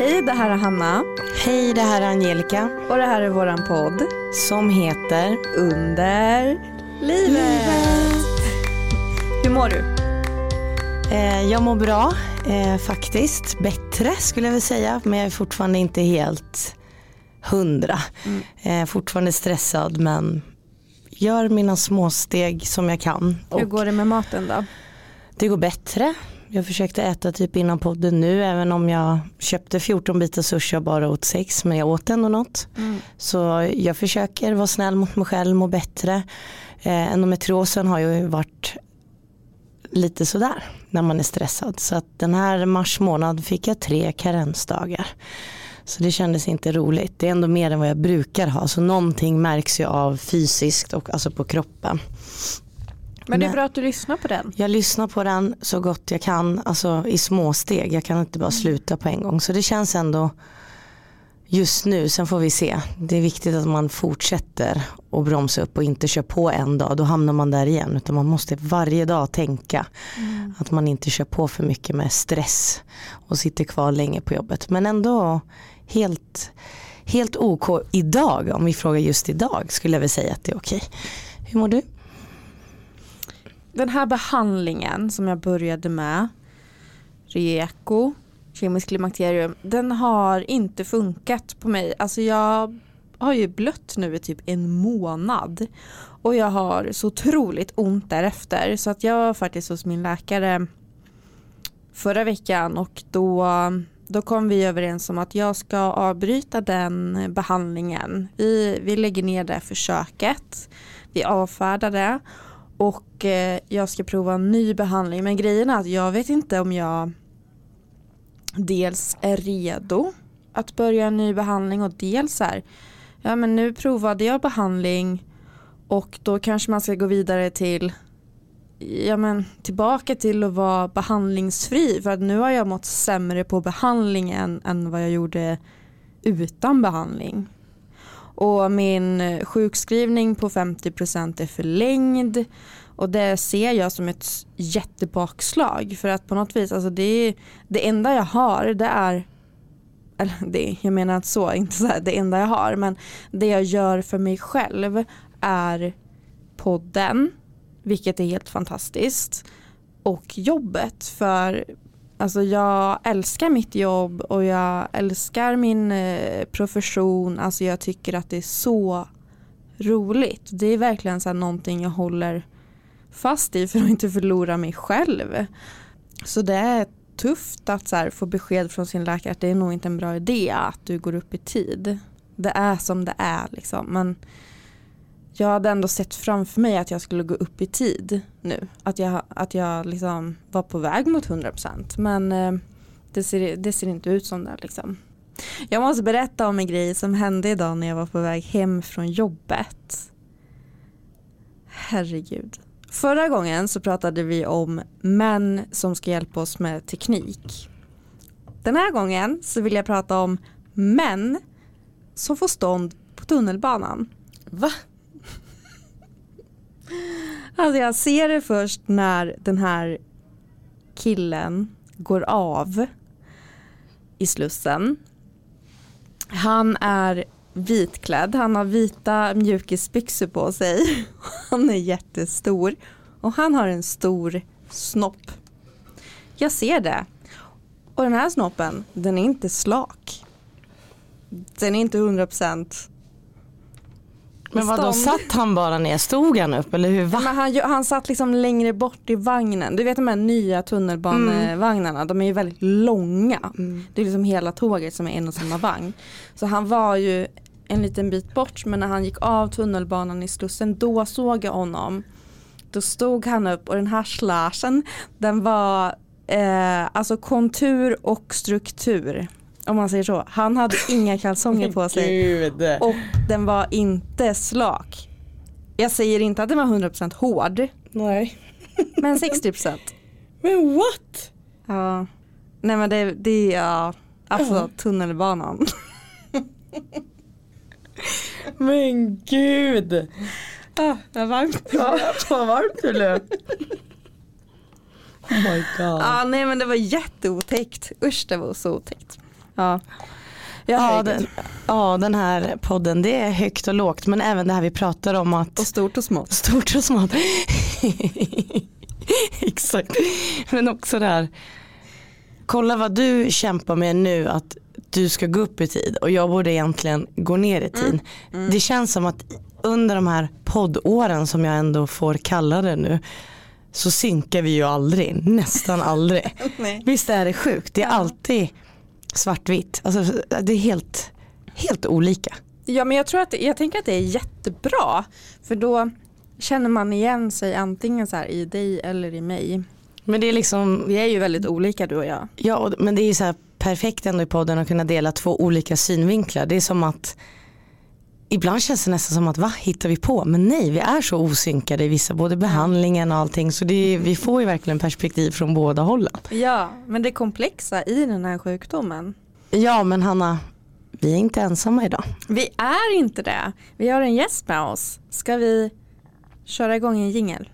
Hej, det här är Hanna. Hej, det här är Angelica. Och det här är våran podd. Som heter Under livet. livet. Hur mår du? Eh, jag mår bra, eh, faktiskt. Bättre skulle jag vilja säga. Men jag är fortfarande inte helt hundra. Mm. Eh, fortfarande stressad men gör mina småsteg som jag kan. Hur går det med maten då? Det går bättre. Jag försökte äta typ innan podden nu även om jag köpte 14 bitar sushi och bara åt sex men jag åt ändå något. Mm. Så jag försöker vara snäll mot mig själv, må bättre. Eh, endometriosen har ju varit lite sådär när man är stressad. Så att den här mars månad fick jag tre karensdagar. Så det kändes inte roligt. Det är ändå mer än vad jag brukar ha. Så någonting märks ju av fysiskt och alltså på kroppen. Men det är bra att du lyssnar på den. Jag lyssnar på den så gott jag kan, alltså i små steg. Jag kan inte bara mm. sluta på en gång. Så det känns ändå just nu, sen får vi se. Det är viktigt att man fortsätter att bromsa upp och inte kör på en dag. Då hamnar man där igen. Utan man måste varje dag tänka mm. att man inte kör på för mycket med stress och sitter kvar länge på jobbet. Men ändå helt, helt OK idag, om vi frågar just idag, skulle jag väl säga att det är okej. Hur mår du? Den här behandlingen som jag började med, Reko, kemisk klimakterium, den har inte funkat på mig. Alltså jag har ju blött nu i typ en månad och jag har så otroligt ont därefter så att jag var faktiskt hos min läkare förra veckan och då, då kom vi överens om att jag ska avbryta den behandlingen. Vi, vi lägger ner det försöket, vi avfärdar det och eh, jag ska prova en ny behandling. Men grejen är att jag vet inte om jag dels är redo att börja en ny behandling och dels är ja men nu provade jag behandling och då kanske man ska gå vidare till ja men tillbaka till att vara behandlingsfri för att nu har jag mått sämre på behandlingen än vad jag gjorde utan behandling. Och min sjukskrivning på 50% är förlängd. Och det ser jag som ett jättebakslag. För att på något vis, alltså det, är, det enda jag har det är eller det, jag menar inte så, inte så här, det enda jag har, men det jag gör för mig själv är podden, vilket är helt fantastiskt, och jobbet. För Alltså jag älskar mitt jobb och jag älskar min eh, profession. Alltså jag tycker att det är så roligt. Det är verkligen så här någonting jag håller fast i för att inte förlora mig själv. Så det är tufft att så få besked från sin läkare att det är nog inte en bra idé att du går upp i tid. Det är som det är liksom. Men jag hade ändå sett framför mig att jag skulle gå upp i tid nu. Att jag, att jag liksom var på väg mot 100% men eh, det, ser, det ser inte ut som det. Liksom. Jag måste berätta om en grej som hände idag när jag var på väg hem från jobbet. Herregud. Förra gången så pratade vi om män som ska hjälpa oss med teknik. Den här gången så vill jag prata om män som får stånd på tunnelbanan. Va? Alltså jag ser det först när den här killen går av i Slussen. Han är vitklädd, han har vita mjukisbyxor på sig. Han är jättestor och han har en stor snopp. Jag ser det. Och den här snoppen, den är inte slak. Den är inte 100% men vad då satt han bara ner? Stod han upp eller hur? Men han, han satt liksom längre bort i vagnen. Du vet de här nya tunnelbanevagnarna, mm. de är ju väldigt långa. Mm. Det är liksom hela tåget som är en och samma vagn. Så han var ju en liten bit bort men när han gick av tunnelbanan i Slussen då såg jag honom. Då stod han upp och den här slashen den var eh, alltså kontur och struktur. Om man säger så. Han hade inga kalsonger på sig. Och den var inte slak. Jag säger inte att den var 100% hård. Nej. Men 60%. Men what? Ja. Nej men det, det är ja, alltså ja. tunnelbanan. men gud. Ah, vad varmt ja, Vad varmt det blev. Oh my god. Ja, nej men det var jätteotäckt. Usch det var så otäckt. Ja. Ja den, ja, den här podden det är högt och lågt men även det här vi pratar om att Och stort och smått. Stort och smått. Exakt. Men också det här. Kolla vad du kämpar med nu att du ska gå upp i tid och jag borde egentligen gå ner i tid. Mm. Mm. Det känns som att under de här poddåren som jag ändå får kalla det nu så synkar vi ju aldrig, nästan aldrig. Visst är det sjukt, det är alltid svartvitt. Alltså, det är helt, helt olika. Ja men jag tror att, jag tänker att det är jättebra. För då känner man igen sig antingen så här i dig eller i mig. Men det är liksom, Vi är ju väldigt olika du och jag. ja men det är ju så här perfekt ändå i podden att kunna dela två olika synvinklar. Det är som att Ibland känns det nästan som att vad hittar vi på? Men nej, vi är så osynkade i vissa, både behandlingen och allting. Så det vi får ju verkligen perspektiv från båda hållen. Ja, men det komplexa i den här sjukdomen. Ja men Hanna, vi är inte ensamma idag. Vi är inte det. Vi har en gäst med oss. Ska vi köra igång en jingel?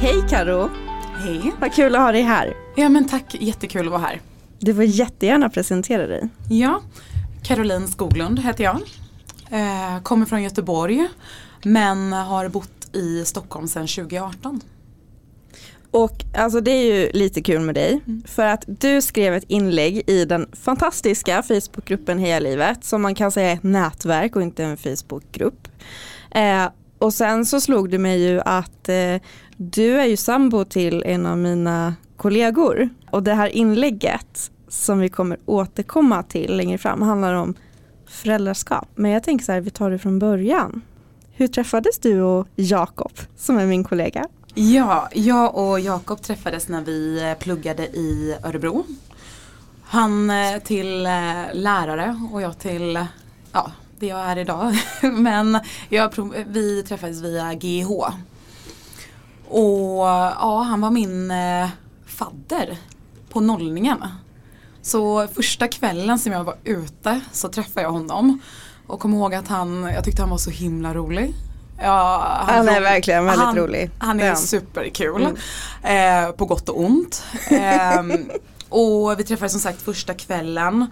Hej Karo, Hej. vad kul att ha dig här. Ja men tack, jättekul att vara här. Du får jättegärna presentera dig. Ja, Caroline Skoglund heter jag. Eh, kommer från Göteborg men har bott i Stockholm sedan 2018. Och alltså det är ju lite kul med dig Mm. för att du skrev ett inlägg i den fantastiska Facebookgruppen Heja Livet som man kan säga är ett nätverk och inte en Facebookgrupp. Eh, och sen så slog det mig ju att eh, du är ju sambo till en av mina kollegor och det här inlägget som vi kommer återkomma till längre fram handlar om föräldraskap. Men jag tänker så här, vi tar det från början. Hur träffades du och Jakob som är min kollega? Ja, jag och Jakob träffades när vi eh, pluggade i Örebro. Han eh, till eh, lärare och jag till ja, det jag är idag. Men jag, vi träffades via GH. Och ja, han var min fadder på nollningen. Så första kvällen som jag var ute så träffade jag honom. Och kom ihåg att han, jag tyckte han var så himla rolig. Ja, Han är ro- verkligen väldigt han, rolig. Han är han. superkul. Eh, på gott och ont. Ehm, och vi träffades som sagt första kvällen.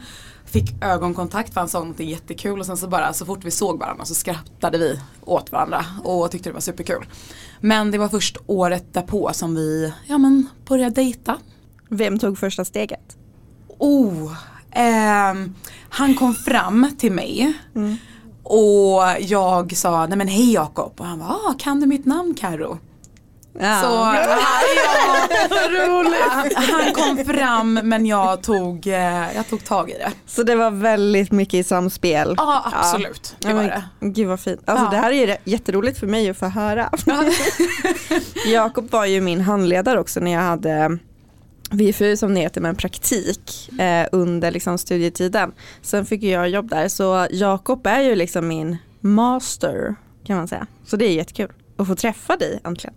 Fick ögonkontakt för han sa något jättekul och sen så bara så fort vi såg varandra så skrattade vi åt varandra och tyckte det var superkul. Men det var först året därpå som vi ja, men, började dejta. Vem tog första steget? Oh, ehm, han kom fram till mig och jag sa nej men hej Jakob och han var ah, kan du mitt namn Karo? Ja. Så han, han kom fram men jag tog, eh, jag tog tag i det. Så det var väldigt mycket i samspel. Ja absolut, det Ja, var men, det. Gud vad fint. Alltså Ja. det här är ju jätteroligt för mig att få höra. Jakob var ju min handledare också när jag hade VFU som det heter med praktik eh, under liksom, studietiden. Sen fick jag jobb där så Jakob är ju liksom min master kan man säga. Så det är jättekul att få träffa dig äntligen.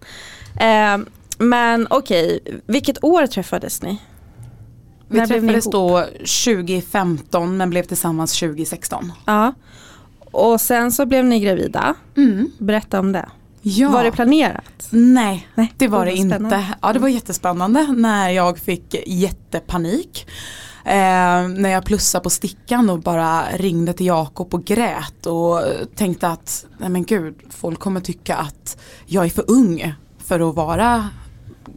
Eh, men okej, vilket år träffades ni? Vi När träffades då 2015 men blev tillsammans 2016. Ja. Och sen så blev ni gravida. Mm. Berätta om det. Ja. Var det planerat? Nej, Nej, det var det vad inte. spännande. Ja, det var jättespännande när jag fick jättepanik. Eh, när jag plussade på stickan och bara ringde till Jakob och grät och tänkte att nej men gud, folk kommer tycka att jag är för ung för att vara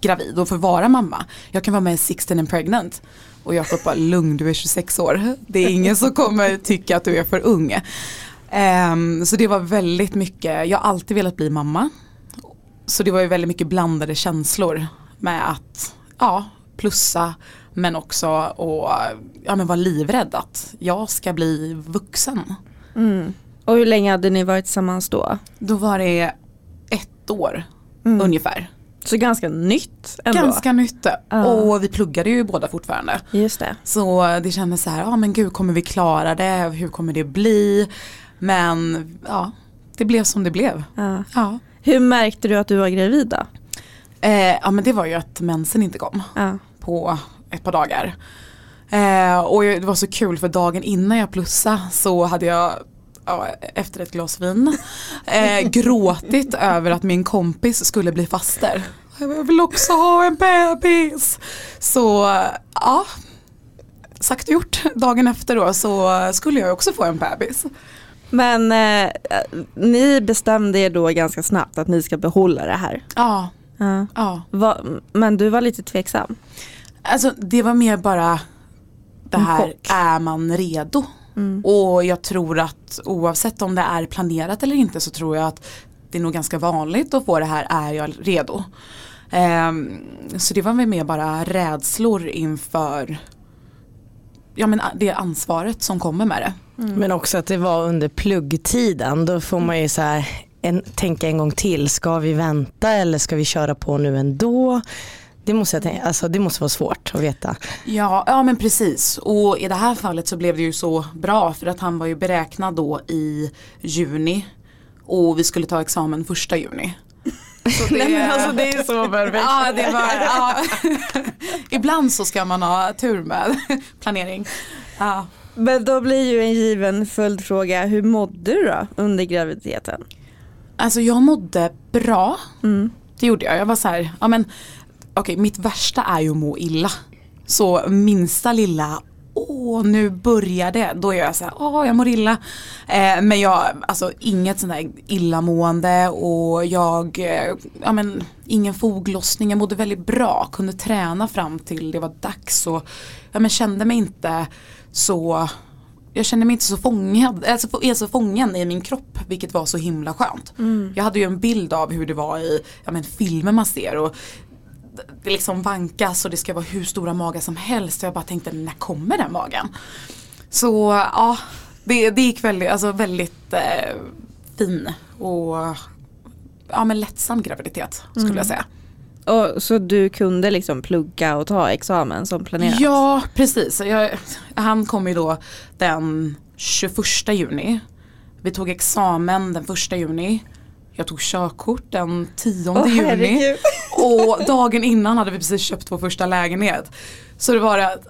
gravid och för att vara mamma. Jag kan vara med i 16 and pregnant. Och Jakob bara, lugn du är 26 år. Det är ingen som kommer tycka att du är för ung. Ehm, så det var väldigt mycket, jag har alltid velat bli mamma. Så det var ju väldigt mycket blandade känslor med att ja, plussa men också och ja, men vara livrädd att jag ska bli vuxen. Mm. Och hur länge hade ni varit tillsammans då? Då var det ett år Mm. ungefär. Så ganska nytt ändå. Ganska nytt. Ja. Och vi pluggade ju båda fortfarande. Just det. Så det kändes så här, ja men gud kommer vi klara det? Hur kommer det bli? Men ja, det blev som det blev. Ja. Ja. Hur märkte du att du var gravid då? Eh, ja men det var ju att mensen inte kom. Ja. på ett par dagar. Eh, och det var så kul för dagen innan jag plussade så hade jag ja, efter ett glas vin eh, gråtit över att min kompis skulle bli faster. jag vill också ha en bebis. Så ja, sagt och gjort. Dagen efter då så skulle jag också få en bebis. Men eh, ni bestämde er då ganska snabbt att ni ska behålla det här. Ja, Ja. ja. Va, men du var lite tveksam. Alltså det var mer bara det här, är man redo? Mm. Och jag tror att oavsett om det är planerat eller inte så tror jag att det är nog ganska vanligt att få det här, är jag redo? Ehm, så det var väl mer bara rädslor inför ja, men det ansvaret som kommer med det. Men också att det var under pluggtiden. Då får man ju så här, en, tänka en gång till. Ska vi vänta eller ska vi köra på nu ändå? Det måste, jag tänka, alltså, det måste vara svårt att veta. Ja, ja men precis. Och i det här fallet så blev det ju så bra för att han var ju beräknad då i juni och vi skulle ta examen första juni. Så det, Nej, men alltså, det är så perfekt. ja, det var, ja. Ibland så ska man ha tur med planering. Ja. Men då blir ju en given följdfråga, hur mådde du då under graviditeten? Alltså jag mådde bra, Mm. det gjorde jag. Jag var så här, ja men okej mitt värsta är ju att må illa. Så minsta lilla, åh nu börjar det, då är jag så här, åh jag mår illa. Eh, men jag, alltså inget sånt där illamående och jag, eh, ja men ingen foglossning, jag mådde väldigt bra, kunde träna fram till det var dags och ja men kände mig inte så jag kände mig inte så fångad, alltså är så fången i min kropp vilket var så himla skönt. Jag hade ju en bild av hur det var i ja, men, filmer man ser och det liksom vankas och det ska vara hur stora magar som helst. Så jag bara tänkte när kommer den magen? Så ja, det, det gick väldigt, alltså väldigt eh, fin och ja, men lättsam graviditet skulle jag säga. Och, så du kunde liksom plugga och ta examen som planerat? Ja, precis. Jag, han kom ju då den 21 juni. Vi tog examen den 1 juni. Jag tog körkort den 10 Åh, juni. herregud. Och dagen innan hade vi precis köpt vår första lägenhet. Så det var det att,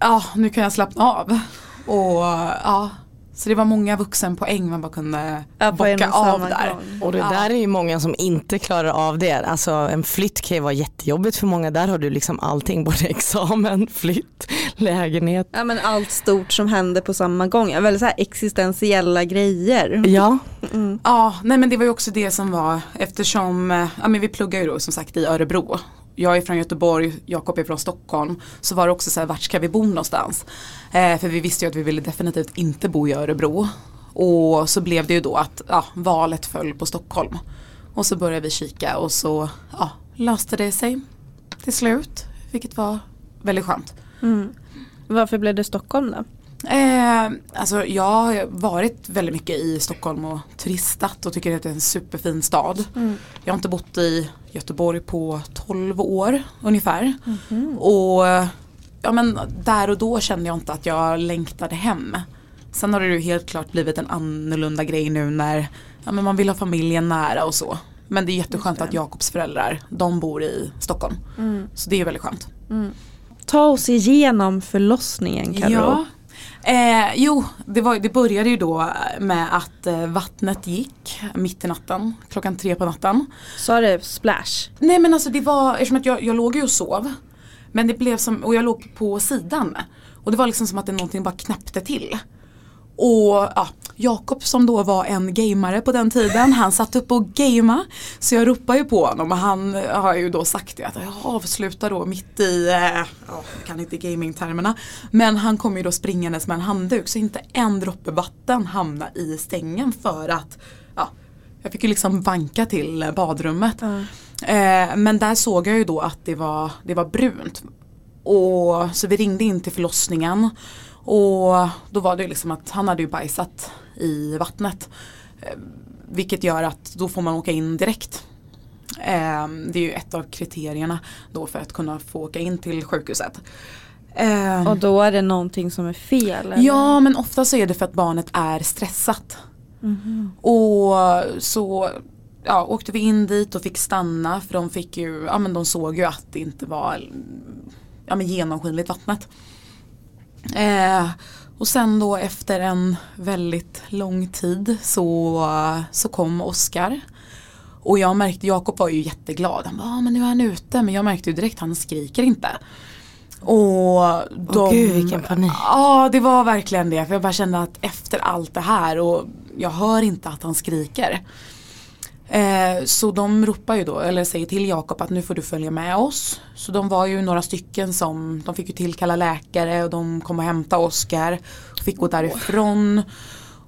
ja nu kan jag slappna av. Och ja, så det var många vuxenpoäng man bara kunde Ja, bocka av där. gång. Och det Ja. där är ju många som inte klarar av det. Alltså en flytt kan ju vara jättejobbigt för många. Där har du liksom allting, både examen, flytt, lägenhet. Ja men allt stort som händer på samma gång, väldigt så här existentiella grejer. Ja, Ja, nej men det var ju också det som var eftersom, eh, ja men vi pluggar ju då som sagt i Örebro. Jag är från Göteborg, Jakob är från Stockholm. Så var det också så här, vart ska vi bo någonstans? Eh, för vi visste ju att vi ville definitivt inte bo i Örebro. Och så blev det ju då att ja, valet föll på Stockholm. Och så började vi kika och så ja, löste det sig till slut. Vilket var väldigt skönt. Mm. Varför blev det Stockholm då? Eh, alltså jag har varit väldigt mycket i Stockholm och turistat och tycker att det är en superfin stad. Jag har inte bott i Göteborg på 12 år ungefär. Och ja, men där och då kände jag inte att jag längtade hem. Sen har det ju helt klart blivit en annorlunda grej nu när ja, men man vill ha familjen nära och så. Men det är jätteskönt att Jakobs föräldrar, de bor i Stockholm. Så det är väldigt skönt. Ta oss igenom förlossningen Karo. Ja. Eh, jo, det, var, det började ju då med att eh, vattnet gick mitt i natten, klockan tre på natten. Sa det splash? Nej men alltså det var, eftersom att jag, jag låg ju och sov. Men det blev som, och jag låg på sidan. Och det var liksom som att det någonting bara knäppte till. Och ja, Jakob som då var en gamare på den tiden, han satt upp och gamea. Så jag ropade ju på honom och han har ju då sagt det att jag avslutar då mitt i, eh, ja, jag kan inte gamingtermerna. Men han kom ju då springandes med en handduk så inte en droppe vatten hamnade i stängen för att ja, jag fick ju liksom vanka till badrummet. Eh, men där såg jag ju då att det var, det var brunt. Och, så vi ringde in till förlossningen. Och då var det liksom att han hade ju bajsat i vattnet. Eh, vilket gör att då får man åka in direkt. Eh, det är ju ett av kriterierna då för att kunna få åka in till sjukhuset. Eh, Och då är det någonting som är fel? Eller? Ja men ofta så är det för att barnet är stressat. Och så ja, åkte vi in dit och fick stanna för de fick ju, ja men de såg ju att det inte var ja, men genomskinligt vattnet. Eh, och sen då efter en väldigt lång tid så, så kom Oskar. Och jag märkte, Jakob var ju jätteglad. Han bara, ah, men nu är han ute. Men jag märkte ju direkt, han skriker inte. Och de, Åh gud vilken panik. Ja det var verkligen det. För jag bara kände att efter allt det här och jag hör inte att han skriker. Eh, så de ropar ju då, eller säger till Jakob att nu får du följa med oss. Så de var ju några stycken som, de fick ju tillkalla läkare och de kom och hämta Oskar. Fick gå därifrån.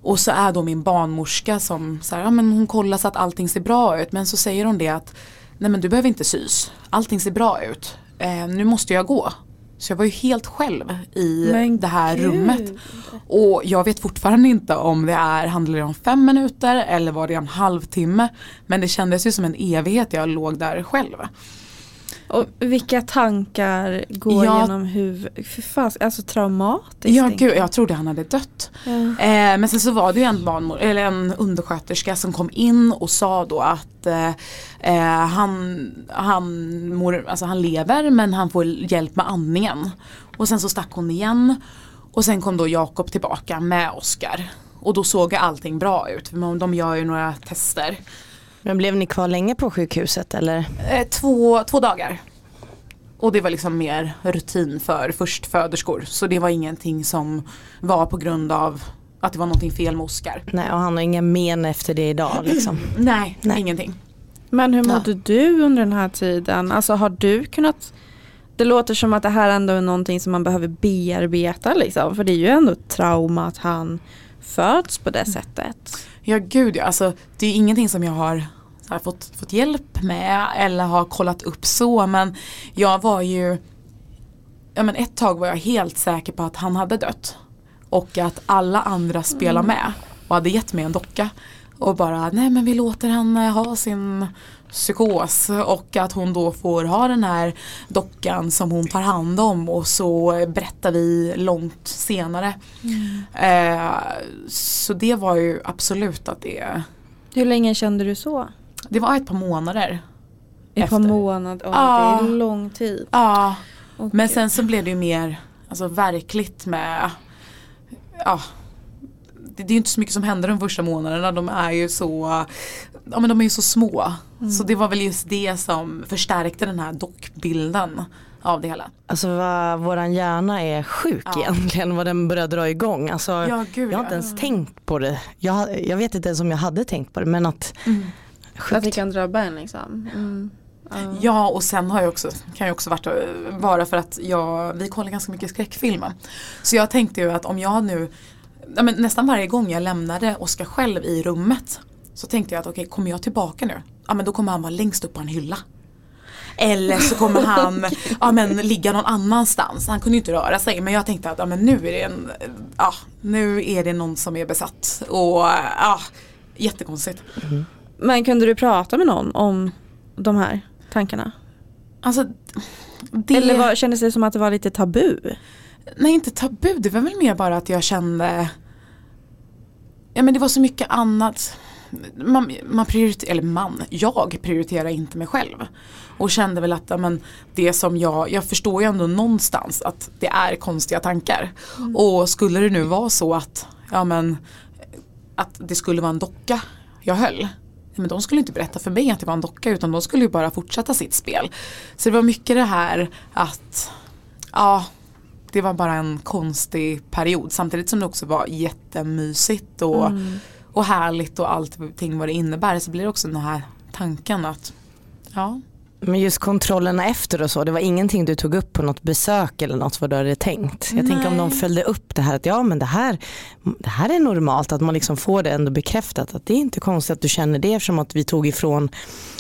Och så är då min barnmorska som så här, ja, men hon kollar så att allting ser bra ut. Men så säger hon det att nej men du behöver inte sys. Allting ser bra ut. Eh, nu måste jag gå. Så jag var ju helt själv i Men det här gud. rummet. Och jag vet fortfarande inte om det är, handlar det om fem minuter eller var det en halvtimme. Men det kändes ju som en evighet jag låg där själv. Och vilka tankar går Ja. genom huvudet? För fan, alltså traumatiskt. Ja gud, jag trodde han hade dött. Ja. Eh, men sen så var det ju en, barnmor- eller en undersköterska som kom in och sa då att eh, eh, han, han, mor, alltså han lever men han får hjälp med andningen. Och sen så stack hon igen. Och sen kom då Jakob tillbaka med Oskar. Och då såg allting bra ut. För de gör ju några tester. Men blev ni kvar länge på sjukhuset eller? Eh, två, två dagar. Och det var liksom mer rutin för förstföderskor. Så det var ingenting som var på grund av att det var någonting fel med Oskar. Nej och han har inga men efter det idag liksom. Nej, Nej. ingenting. Men hur mådde du under den här tiden? Alltså har du kunnat det låter som att det här ändå är någonting som man behöver bearbeta liksom. För det är ju ändå ett trauma att han föds på det sättet. Ja gud ja, alltså det är ingenting som jag har här, fått, fått hjälp med eller har kollat upp så men jag var ju Ja men ett tag var jag helt säker på att han hade dött. Och att alla andra spelar med och hade gett mig en docka. Och bara nej men vi låter henne ha sin psykos och att hon då får ha den här dockan som hon tar hand om och så berättar vi långt senare. Eh, så det var ju absolut att det, Hur länge kände du så? det var ett par månader. Ett par Efter. månader, oh, Ja. det är lång tid. Ja, Åh, men sen så blev det ju mer alltså, verkligt med ja, det, det är ju inte så mycket som händer de första månaderna. De är ju så, ja, men de är ju så små. Så det var väl just det som förstärkte den här dockbilden av det hela. Alltså vad våran hjärna är sjuk Ja. egentligen vad den börjar dra igång. Alltså, Ja, gud, jag har inte ja. ens tänkt på det. Jag, jag vet inte ens om jag hade tänkt på det men att Mm. Att det sjukt. kan drabba en liksom. Mm. Ja. Ja och sen har jag också, kan jag också varit, vara för att jag, vi kollar ganska mycket skräckfilmer. Så jag tänkte ju att om jag nu, ja, men nästan varje gång jag lämnade Oskar själv i rummet så tänkte jag att okej, kommer jag tillbaka nu? Ja men då kommer han vara längst upp på en hylla. Eller så kommer han ja, men, ligga någon annanstans. Han kunde ju inte röra sig men jag tänkte att ja, men nu, är det en, ja, nu är det någon som är besatt. Och ja, jättekonstigt. Men kunde du prata med någon om de här tankarna? Alltså, det... Eller var, kändes det som att det var lite tabu? Nej inte tabu, det var väl mer bara att jag kände Ja men det var så mycket annat Man, man prioriterar, eller man, jag prioriterar inte mig själv. Och kände väl att men, det som jag, jag förstår ju ändå någonstans att det är konstiga tankar. Och skulle det nu vara så att, ja men Att det skulle vara en docka jag höll men de skulle inte berätta för mig att det var en docka utan de skulle ju bara fortsätta sitt spel. Så det var mycket det här att ja, det var bara en konstig period. Samtidigt som det också var jättemysigt och, och härligt och allting vad det innebär så blir det också den här tanken att ja, Men just kontrollerna efter och så, det var ingenting du tog upp på något besök eller något vad du hade tänkt. Jag tänker om de Nej. följde upp det här att ja men det här, det här är normalt, att man liksom får det ändå bekräftat att det är inte konstigt att du känner det eftersom att vi tog ifrån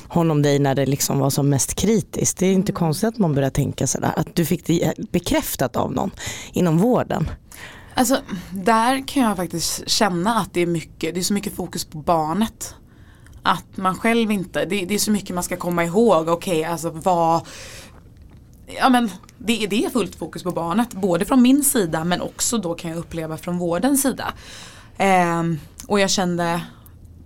honom dig när det liksom var som mest kritiskt. Det är inte konstigt att man börjar tänka sådär, att du fick det bekräftat av någon inom vården. Alltså där kan jag faktiskt känna att det är mycket, det är så mycket fokus på barnet. Att man själv inte, det, det är så mycket man ska komma ihåg, okej alltså vad Ja men det, det är fullt fokus på barnet, både från min sida men också då kan jag uppleva från vårdens sida. Eh, och jag kände,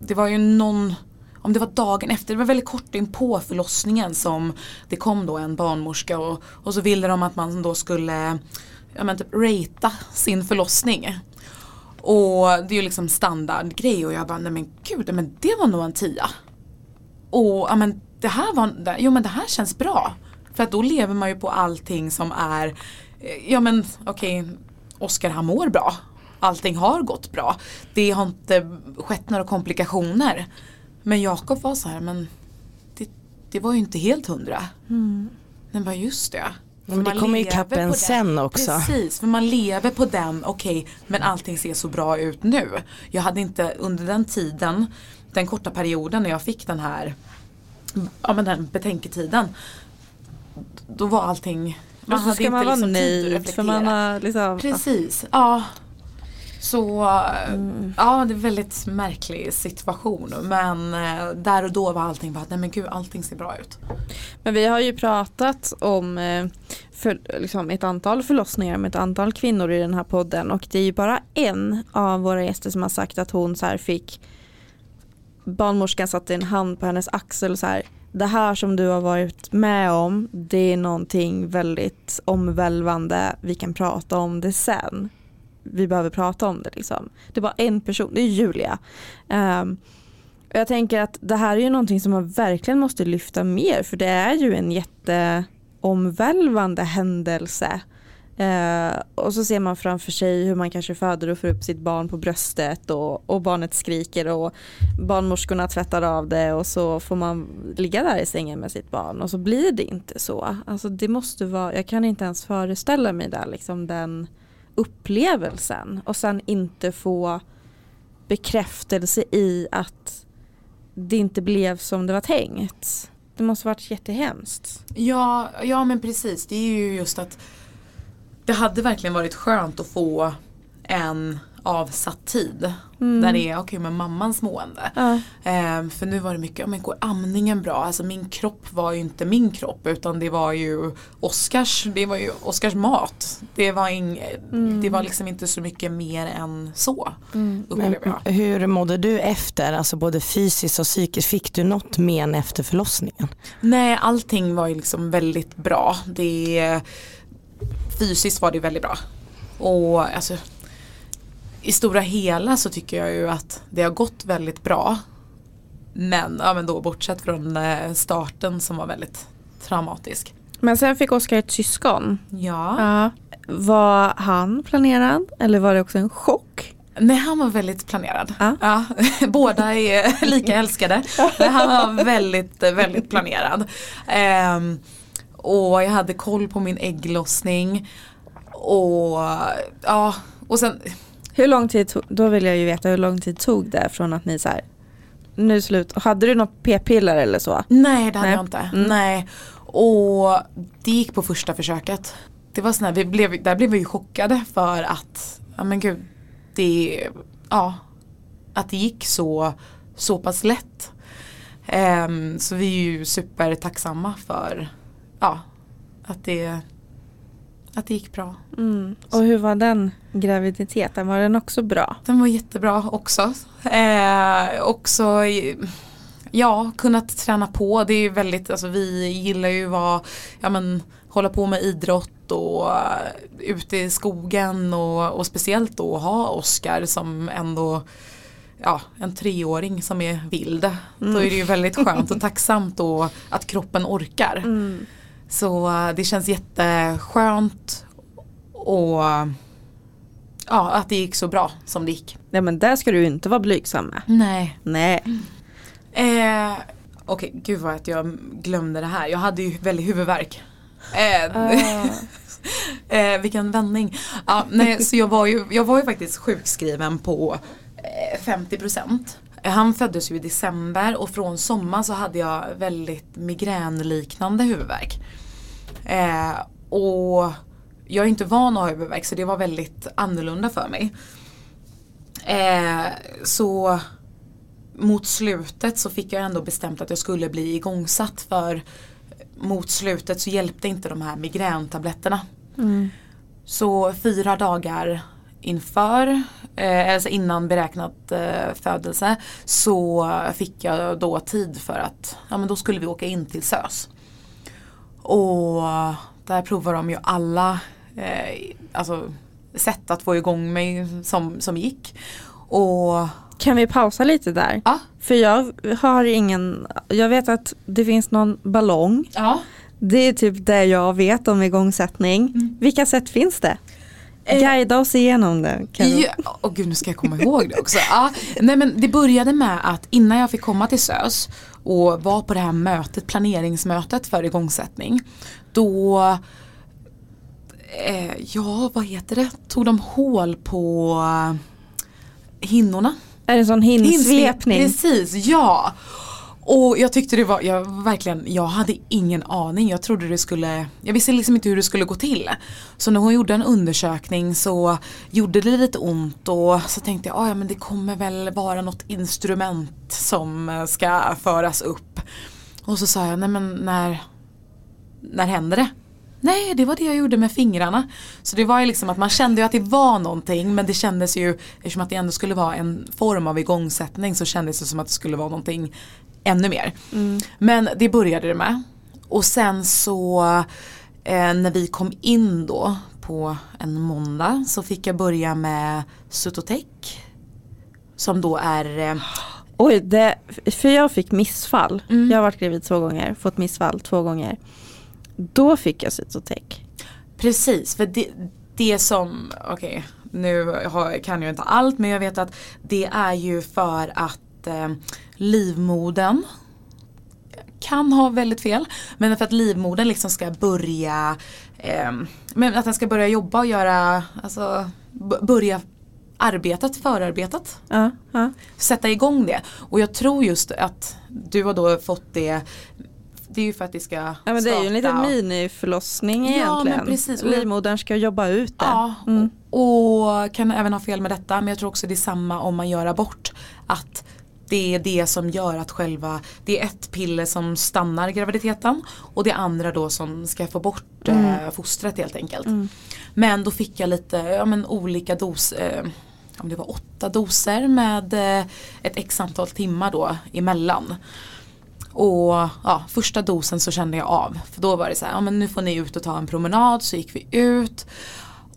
det var ju någon om det var dagen efter, det var väldigt kort in på förlossningen som det kom då en barnmorska och, och så ville de att man då skulle ja, men typ ratea sin förlossning. Och det är ju liksom standardgrej och jag bara, nej men gud, men det var nog en tia. och ja, men det här var, jo men det här känns bra. För att då lever man ju på allting som är, eh, ja men okej, okay, Oskar han mår bra. Allting har gått bra. Det har inte skett några komplikationer. Men Jakob var så här, men det, det var ju inte helt hundra. Mm. Men bara just det. Men det kommer ikapp en sen också. Precis, för man lever på den, okej okay, men allting ser så bra ut nu. Jag hade inte under den tiden, den korta perioden när jag fick den här ja, men den betänketiden. Då var allting man hade ska man vara liksom nöjd för man har liksom Precis, ja. Så mm. ja det är en väldigt märklig situation men eh, där och då var allting bara nej men gud allting ser bra ut. Men vi har ju pratat om eh, för, liksom ett antal förlossningar med ett antal kvinnor i den här podden och det är ju bara en av våra gäster som har sagt att hon så fick barnmorskan satte en hand på hennes axel och så här det här som du har varit med om det är någonting väldigt omvälvande vi kan prata om det sen vi behöver prata om det liksom. Det var en person, det är Julia. Um, jag tänker att det här är ju någonting som man verkligen måste lyfta mer för det är ju en jätteomvälvande händelse. Uh, och så ser man framför sig hur man kanske föder och får upp sitt barn på bröstet och, och barnet skriker och barnmorskorna tvättar av det och så får man ligga där i sängen med sitt barn och så blir det inte så. Alltså det måste vara, jag kan inte ens föreställa mig där liksom den upplevelsen och sen inte få bekräftelse i att det inte blev som det var tänkt. Det måste varit jättehemskt. Ja, ja men precis. Det är ju just att det hade verkligen varit skönt att få en avsatt tid. Mm. Där det är okej okay, med mammans mående. Ja. Eh, för nu var det mycket, men går amningen bra? Alltså min kropp var ju inte min kropp utan det var ju Oskars, det var ju Oskars mat. Det var, ing, mm. det var liksom inte så mycket mer än så. Mm. Men, hur mådde du efter, alltså både fysiskt och psykiskt? Fick du något men efter förlossningen? Nej, allting var ju liksom väldigt bra. Det, fysiskt var det väldigt bra. Och alltså i stora hela så tycker jag ju att det har gått väldigt bra. Men, ja, men då bortsett från eh, starten som var väldigt traumatisk. Men sen fick Oskar ett syskon. Ja. ja. Var han planerad eller var det också en chock? Nej han var väldigt planerad. Ja. ja båda är lika älskade. Men han var väldigt, väldigt planerad. Um, och jag hade koll på min ägglossning. Och ja, och sen hur lång tid tog, då vill jag ju veta hur lång tid tog det från att ni så här, nu slut, hade du något p-piller eller så? Nej det hade Nej. jag inte. Mm. Nej. Och det gick på första försöket. Det var sån vi blev, där blev vi ju chockade för att, ja men gud, det, ja, att det gick så, så pass lätt. Um, så vi är ju supertacksamma för, ja, att det att det gick bra. Mm. Och hur var den graviditeten? Var den också bra? Den var jättebra också. Eh, också ja, kunnat träna på. Det är väldigt, alltså vi gillar ju att ja, men, hålla på med idrott och uh, ute i skogen och, och speciellt då ha Oskar som ändå ja, en treåring som är vild. Mm. Då är det ju väldigt skönt och tacksamt då att kroppen orkar. Mm. Så uh, det känns jätteskönt och ja, att det gick så bra som det gick. Nej men där ska du inte vara blygsam med. Nej. Nej. Eh, Okej, okay, gud vad att jag glömde det här. Jag hade ju väldigt huvudvärk. Eh, uh. eh, vilken vändning. Ja, nej, så jag var, ju, jag var ju faktiskt sjukskriven på eh, 50%. Han föddes ju i december och från sommar så hade jag väldigt migränliknande huvudvärk. Eh, och jag är inte van att ha huvudvärk så det var väldigt annorlunda för mig. Eh, så mot slutet så fick jag ändå bestämt att jag skulle bli igångsatt för mot slutet så hjälpte inte de här migräntabletterna. Mm. Så fyra dagar inför, eh, alltså innan beräknat eh, födelse så fick jag då tid för att, ja men då skulle vi åka in till SÖS. Och där provar de ju alla eh, alltså, sätt att få igång mig som, som gick. Och Kan vi pausa lite där? Ja. För jag har ingen, jag vet att det finns någon ballong. Ja. Det är typ det jag vet om igångsättning. Mm. Vilka sätt finns det? Eh, Guida oss igenom det. Kan Ja, åh gud nu ska jag komma ihåg det också. Ja, nej men det började med att innan jag fick komma till SÖS och var på det här mötet, planeringsmötet för igångsättning. Då, eh, ja vad heter det, tog de hål på hinnorna. Är det en sån hinsvepning? Precis, ja. Och jag tyckte det var, jag verkligen, jag hade ingen aning. Jag trodde det skulle, jag visste liksom inte hur det skulle gå till. Så när hon gjorde en undersökning så gjorde det lite ont och så tänkte jag, "Ah, ja men det kommer väl vara något instrument som eh, ska föras upp. Och så sa jag, nej men när, när händer det? Nej, det var det jag gjorde med fingrarna. Så det var ju liksom att man kände ju att det var någonting men det kändes ju, eftersom att det ändå skulle vara en form av igångsättning så kändes det som att det skulle vara någonting ännu mer. Men det började det med. Och sen så eh, när vi kom in då på en måndag så fick jag börja med Sutotec. Som då är eh, Oj, det, för jag fick missfall. Mm. Jag har varit gravid två gånger, fått missfall två gånger. Då fick jag cytotec. Precis, för det, det som, okej nu har, kan jag inte allt men jag vet att det är ju för att eh, livmodern kan ha väldigt fel men för att livmodern liksom ska börja eh, men att den ska börja jobba och göra, alltså börja arbetet, förarbetet Ja, ja. sätta igång det. Och jag tror just att du har då fått det det är ju för att det ska ja men det är ju en liten miniförlossning Ja, egentligen. men precis. Livmodern ska jobba ut det. Ja, Mm. och, och kan även ha fel med detta men jag tror också det är samma om man gör abort. Att det är det som gör att själva, det är ett piller som stannar graviditeten och det andra då som ska få bort eh, fostret helt enkelt. Men då fick jag lite, ja men olika dos, eh, om det var åtta doser med eh, ett x antal timmar då emellan. Och ja, första dosen så kände jag av. För då var det så här, ja men nu får ni ut och ta en promenad. Så gick vi ut.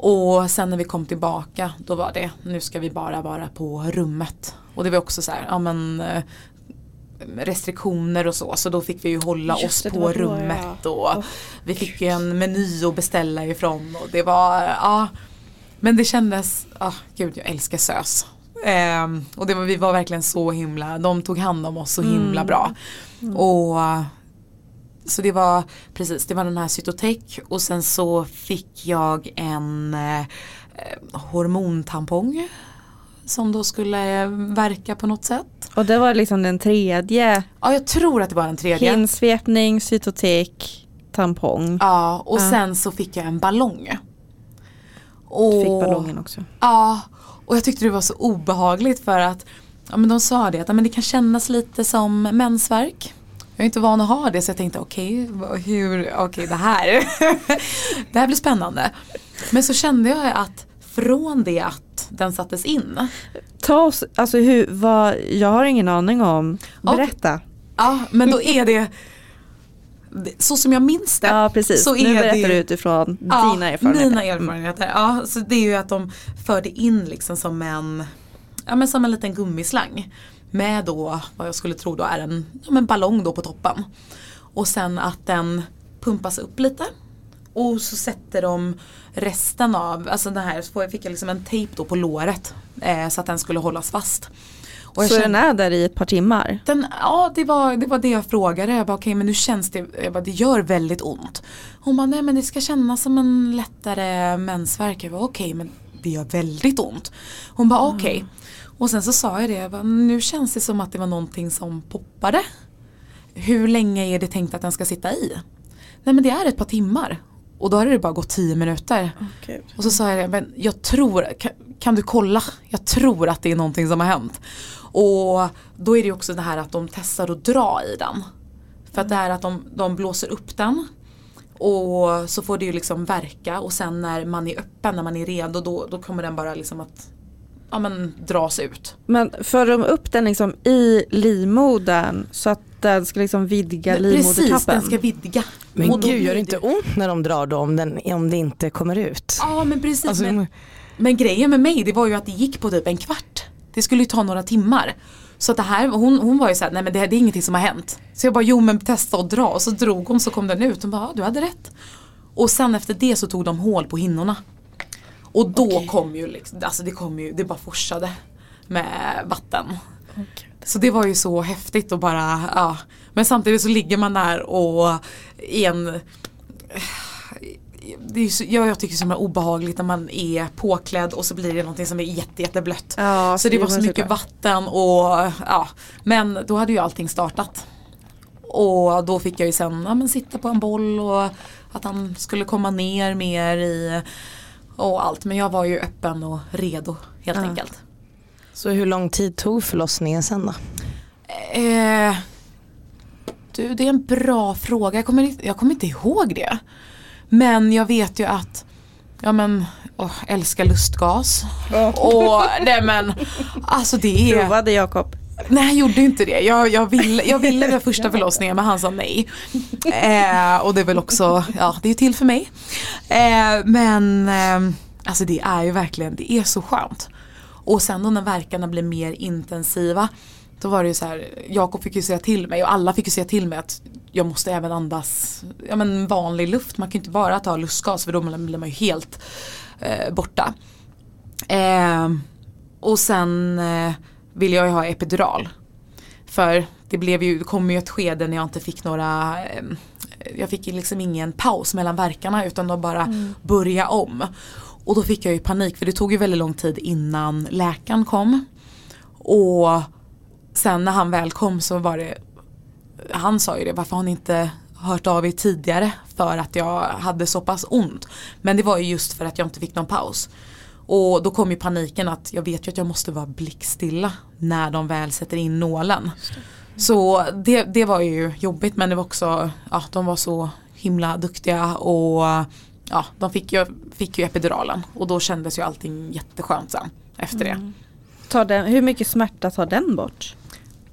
Och sen när vi kom tillbaka då var det, nu ska vi bara vara på rummet. Och det var också så här, ja men eh, restriktioner och så. Så då fick vi ju hålla Just oss det, det på då, rummet. ja. Och vi fick ju en meny att beställa ifrån. Och det var, ja. Men det kändes, ah, gud jag älskar SÖS. Ehm, och det var, vi var verkligen så himla, de tog hand om oss så himla Mm. bra. Och så det var precis, det var den här cytotec och sen så fick jag en eh, hormontampong som då skulle eh, verka på något sätt. Och det var liksom den tredje. Ja jag tror att det var den tredje. Hinsvepning, cytotec, tampong. Ja och Ja. sen så fick jag en ballong. Och, Du fick ballongen också. Ja, och jag tyckte det var så obehagligt för att ja, men de sa det att ja, men det kan kännas lite som mensvärk. Jag är inte van att ha det så jag tänkte okej, vad- hur, okej det här, det här blir spännande. Men så kände jag att från det att den sattes in, Ta oss, alltså hur, vad, jag har ingen aning om. Ja. Berätta. ja men då är det så som jag minns det. Ja precis, så nu är berättar det- du utifrån Ja, dina erfarenheter. Mina erfarenheter. Ja, så det är ju att de förde in liksom som en, ja, men som en liten gummislang. Med då vad jag skulle tro då är en, ja, men ballong då på toppen. Och sen att den pumpas upp lite. Och så sätter de resten av, alltså den här, så fick jag liksom en tejp då på låret. Eh, så att den skulle hållas fast. Och Så kände- den är där i ett par timmar? den, ja det var, det var det jag frågade. Jag bara okej men nu känns det, jag bara, det gör väldigt ont. Hon bara nej men det ska kännas som en lättare mensvärk. Jag bara okej men det gör väldigt ont. Hon bara okej. Och sen så sa jag det, jag bara, nu känns det som att det var någonting som poppade. Hur länge är det tänkt att den ska sitta i? Nej men det är ett par timmar. Och då har det bara gått tio minuter. Och så sa jag det, men jag tror, kan, kan du kolla? Jag tror att det är någonting som har hänt. Och då är det också det här att de testar att dra i den. För att det är att de, de blåser upp den. Och så får det ju liksom verka och sen när man är öppen, när man är redo då, då kommer den bara liksom att ja, men, dras ut. Men för de upp den liksom i livmodern så att den ska liksom vidga Precis, livmodertappen? den ska vidga. Men Och gud gör det inte ont när de drar då om, den, om det inte kommer ut? Ja men precis. Alltså, men, men grejen med mig det var ju att det gick på typ en kvart. det skulle ju ta några timmar. Så att det här, hon, hon var ju såhär, nej men det, det är ingenting som har hänt. Så jag bara, jo men testa och dra. Och så drog hon så kom den ut. Hon bara, ja, du hade rätt. Och sen efter det så tog de hål på hinnorna. Och då Okej. kom ju, liksom, alltså det kom ju, det bara forsade med vatten. Så det var ju så häftigt och bara, ja. Men samtidigt så ligger man där och i en det är så, jag, jag tycker det är så obehagligt när man är påklädd och så blir det någonting som är jätte, jätteblött. Ja, så det var så mycket vatten och ja. Men då hade ju allting startat. Och då fick jag ju sen ja, men sitta på en boll och att han skulle komma ner mer i och allt. Men jag var ju öppen och redo helt Ja. enkelt. Så hur lång tid tog förlossningen sen då? Eh, du, det är en bra fråga. Jag kommer, inte- jag kommer inte ihåg det. Men jag vet ju att Ja men, åh, älskar lustgas. Och nej men, alltså det är Provade Jakob. Nej jag gjorde inte det. Jag, jag, ville, jag ville vid första förlossningen men han sa nej. Eh, och det är väl också, ja det är till för mig. Eh, men eh, alltså det är ju verkligen, det är så skönt. Och sen då när verkarna blir mer intensiva då var det ju så här, Jakob fick ju säga till mig och alla fick ju säga till mig att jag måste även andas ja, men vanlig luft. Man kan ju inte bara ta lustgas för då blir man ju helt eh, borta. Eh, och sen eh, ville jag ju ha epidural. För det blev ju, det kom ju ett skede när jag inte fick några Jag fick liksom ingen paus mellan verkarna utan de bara börja om. Och då fick jag ju panik för det tog ju väldigt lång tid innan läkaren kom. Och sen när han väl kom så var det Han sa ju det, varför har ni inte hört av er tidigare för att jag hade så pass ont. Men det var ju just för att jag inte fick någon paus. Och då kom ju paniken att jag vet ju att jag måste vara blickstilla när de väl sätter in nålen. Så det, det var ju jobbigt men det var också, ja de var så himla duktiga och ja de fick ju, fick ju epiduralen och då kändes ju allting jätteskönt sen efter det. Tar den, hur mycket smärta tar den bort?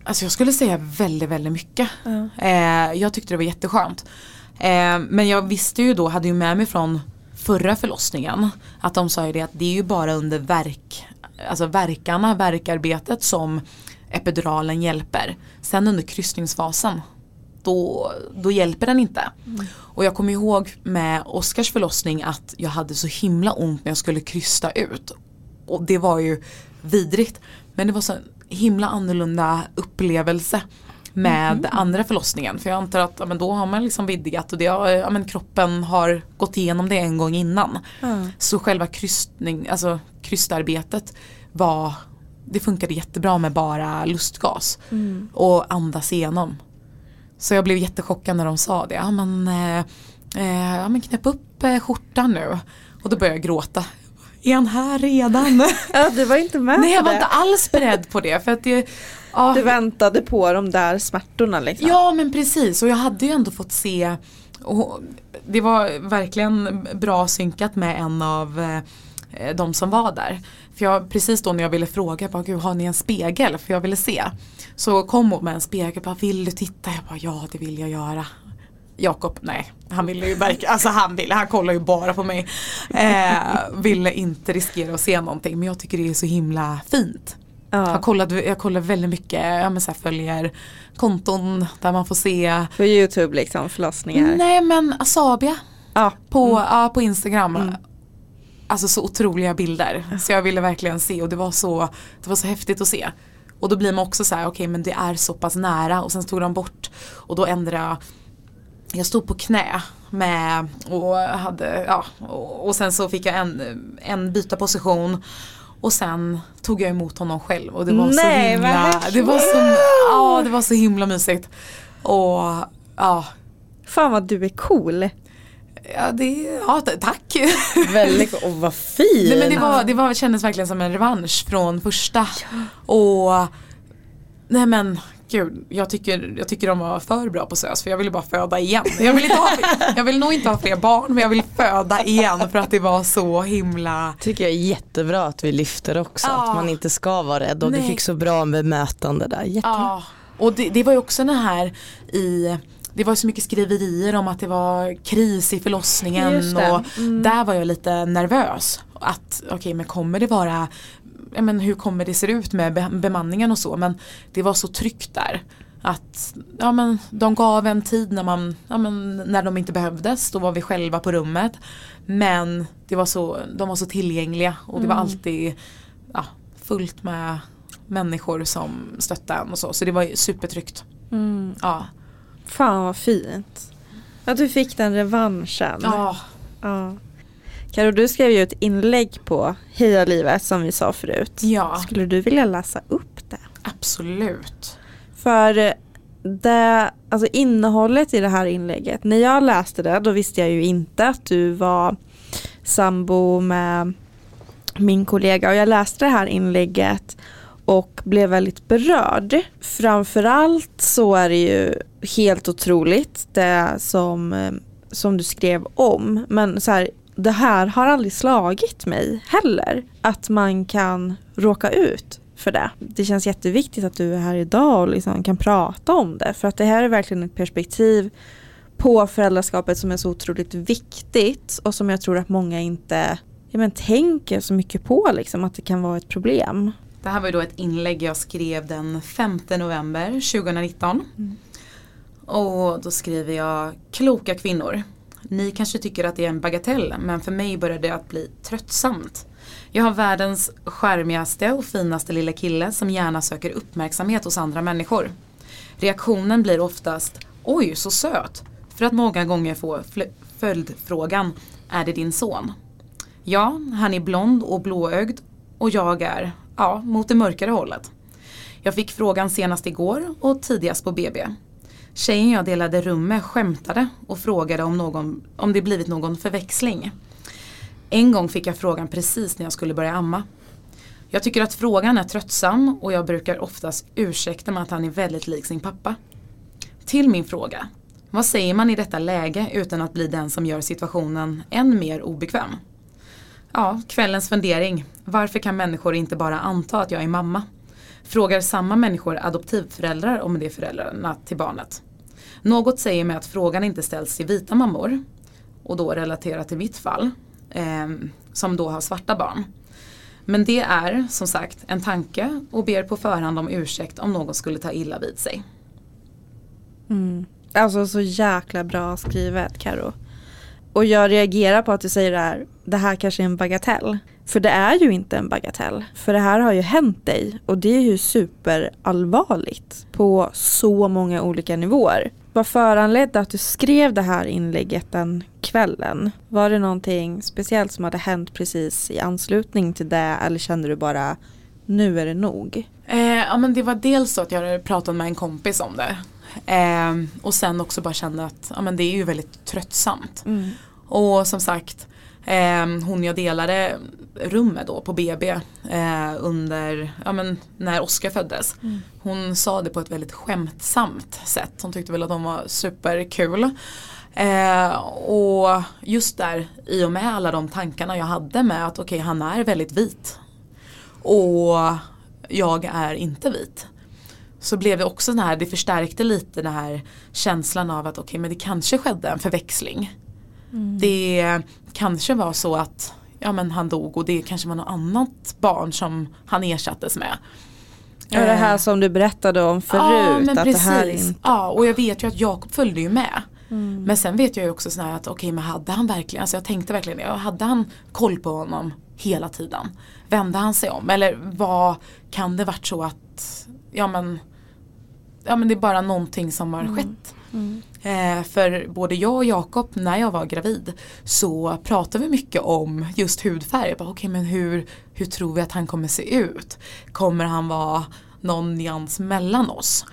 Alltså jag skulle säga väldigt, väldigt mycket. Ja. Eh, jag tyckte det var jätteskönt. Eh, men jag visste ju då, hade ju med mig från förra förlossningen att de sa ju det att det är ju bara under verk, alltså verkarna, verkarbetet som epiduralen hjälper. Sen under kryssningsfasen då, då hjälper den inte. Och jag kommer ihåg med Oskars förlossning att jag hade så himla ont när jag skulle krysta ut. Och det var ju vidrigt. Men det var så himla annorlunda upplevelse med andra förlossningen. För jag antar att ja, men då har man liksom vidgat och det ja, men kroppen har gått igenom det en gång innan. Ja. Så själva krystning, alltså krystarbetet var det funkade jättebra med bara lustgas Mm. och andas igenom. Så jag blev jättechockad när de sa det. Ja men, eh, eh, ja, men knäpp upp eh, skjortan nu. Och då började jag gråta. Är han här redan? Ja, du var inte med Nej jag var det. inte alls beredd på det. För att det, ja, Du väntade på de där smärtorna liksom. Ja men precis och jag hade ju ändå fått se och Det var verkligen bra synkat med en av eh, de som var där. För jag, precis då när jag ville fråga, bara, Gud, har ni en spegel? För jag ville se. Så kom hon med en spegel, bara, vill du titta? Jag bara, ja det vill jag göra. Jakob, nej, han ville ju verkligen, alltså han ville, han kollar ju bara på mig. Eh, ville inte riskera att se någonting men jag tycker det är så himla fint. Ja. Jag, kollade, jag kollar väldigt mycket, jag men så här, följer konton där man får se På Youtube liksom, förlossningar. Nej men Asabia Ja. på, ja, på Instagram. Mm. Alltså så otroliga bilder. Så jag ville verkligen se och det var så, det var så häftigt att se. Och då blir man också så här, okej men det är så pass nära och sen tog de bort och då ändrade jag jag stod på knä med och hade, ja, och, och sen så fick jag en, en byta position och sen tog jag emot honom själv och det var så Nej, vad himla, det var så, ja det var så himla mysigt. Och ja, Fan vad du är cool. Ja, det, ja tack. Väldigt, och vad fin. Nej, men det, var, det var, kändes verkligen som en revansch från första. Och nej men gud, jag tycker, jag tycker de var för bra på SÖS för jag ville bara föda igen. Jag vill, inte ha, jag vill nog inte ha fler barn men jag vill föda igen för att det var så himla tycker jag är jättebra att vi lyfter också, Ja. att man inte ska vara rädd och du Nej. fick så bra bemötande där. Jättebra. Ja, och det, det var ju också den här i det var så mycket skriverier om att det var kris i förlossningen det. och Mm. där var jag lite nervös. Att okej men kommer det vara men hur kommer det se ut med be bemanningen och så men det var så tryggt där. Att ja, men de gav en tid när, man, ja, men när de inte behövdes, då var vi själva på rummet. Men det var så, de var så tillgängliga och det var Mm. alltid ja, fullt med människor som stöttade en och så. Så det var supertryggt. Mm. Ja. Fan vad fint. Att du fick den revanschen. Ja. Ja. Karo, du skrev ju ett inlägg på Heja livet som vi sa förut. ja, Skulle du vilja läsa upp det? absolut. För det, alltså innehållet i det här inlägget, när jag läste det då visste jag ju inte att du var sambo med min kollega och jag läste det här inlägget och blev väldigt berörd. Framförallt så är det ju helt otroligt det som, eh, som du skrev om. Men så här, det här har aldrig slagit mig heller. Att man kan råka ut för det. Det känns jätteviktigt att du är här idag och liksom kan prata om det. För att det här är verkligen ett perspektiv på föräldraskapet som är så otroligt viktigt och som jag tror att många inte ja, men, tänker så mycket på liksom, att det kan vara ett problem. Det här var ju då ett inlägg jag skrev den 5 november 2019. Mm. Och då skriver jag Kloka kvinnor. Ni kanske tycker att det är en bagatell men för mig börjar det att bli tröttsamt. Jag har världens charmigaste och finaste lilla kille som gärna söker uppmärksamhet hos andra människor. Reaktionen blir oftast Oj så söt. För att många gånger få följdfrågan Är det din son? Ja, han är blond och blåögd och jag är, ja, mot det mörkare hållet. Jag fick frågan senast igår och tidigast på BB. Tjejen jag delade rum med skämtade och frågade om, någon, om det blivit någon förväxling. En gång fick jag frågan precis när jag skulle börja amma. Jag tycker att frågan är tröttsam och jag brukar oftast ursäkta med att han är väldigt lik sin pappa. Till min fråga. Vad säger man i detta läge utan att bli den som gör situationen än mer obekväm? Ja, kvällens fundering. Varför kan människor inte bara anta att jag är mamma? Frågar samma människor adoptivföräldrar om det är föräldrarna till barnet? Något säger mig att frågan inte ställs till vita mammor och då relaterat till mitt fall eh, som då har svarta barn. Men det är som sagt en tanke och ber på förhand om ursäkt om någon skulle ta illa vid sig. Mm. Alltså så jäkla bra skrivet Karo. Och jag reagerar på att du säger det här, det här kanske är en bagatell. För det är ju inte en bagatell. För det här har ju hänt dig och det är ju superallvarligt på så många olika nivåer. Vad föranledde att du skrev det här inlägget den kvällen? Var det någonting speciellt som hade hänt precis i anslutning till det eller kände du bara nu är det nog? Eh, ja men det var dels så att jag hade pratat med en kompis om det. Eh, och sen också bara kände att ja, men det är ju väldigt tröttsamt. Och som sagt eh, hon jag delade rum med då på BB eh, under, ja men när Oskar föddes. Hon sa det på ett väldigt skämtsamt sätt. Hon tyckte väl att de var superkul. Eh, och just där i och med alla de tankarna jag hade med att okej han är väldigt vit. Och jag är inte vit. Så blev det också den här, det förstärkte lite den här känslan av att okej men det kanske skedde en förväxling. Det kanske var så att ja, men han dog och det kanske var något annat barn som han ersattes med. Ja, det här Eh, som du berättade om förut. Ja att precis. det här inte... Ja och jag vet ju att Jakob följde ju med. Mm. Men sen vet jag ju också sådär att okej men hade han verkligen, alltså jag tänkte verkligen det, hade han koll på honom hela tiden? Vände han sig om? Eller vad kan det varit så att, ja men, ja men det är bara någonting som har skett. Mm. Eh, för både jag och Jakob när jag var gravid så pratade vi mycket om just hudfärg. Okej okay, men hur, hur tror vi att han kommer se ut? Kommer han vara någon nyans mellan oss?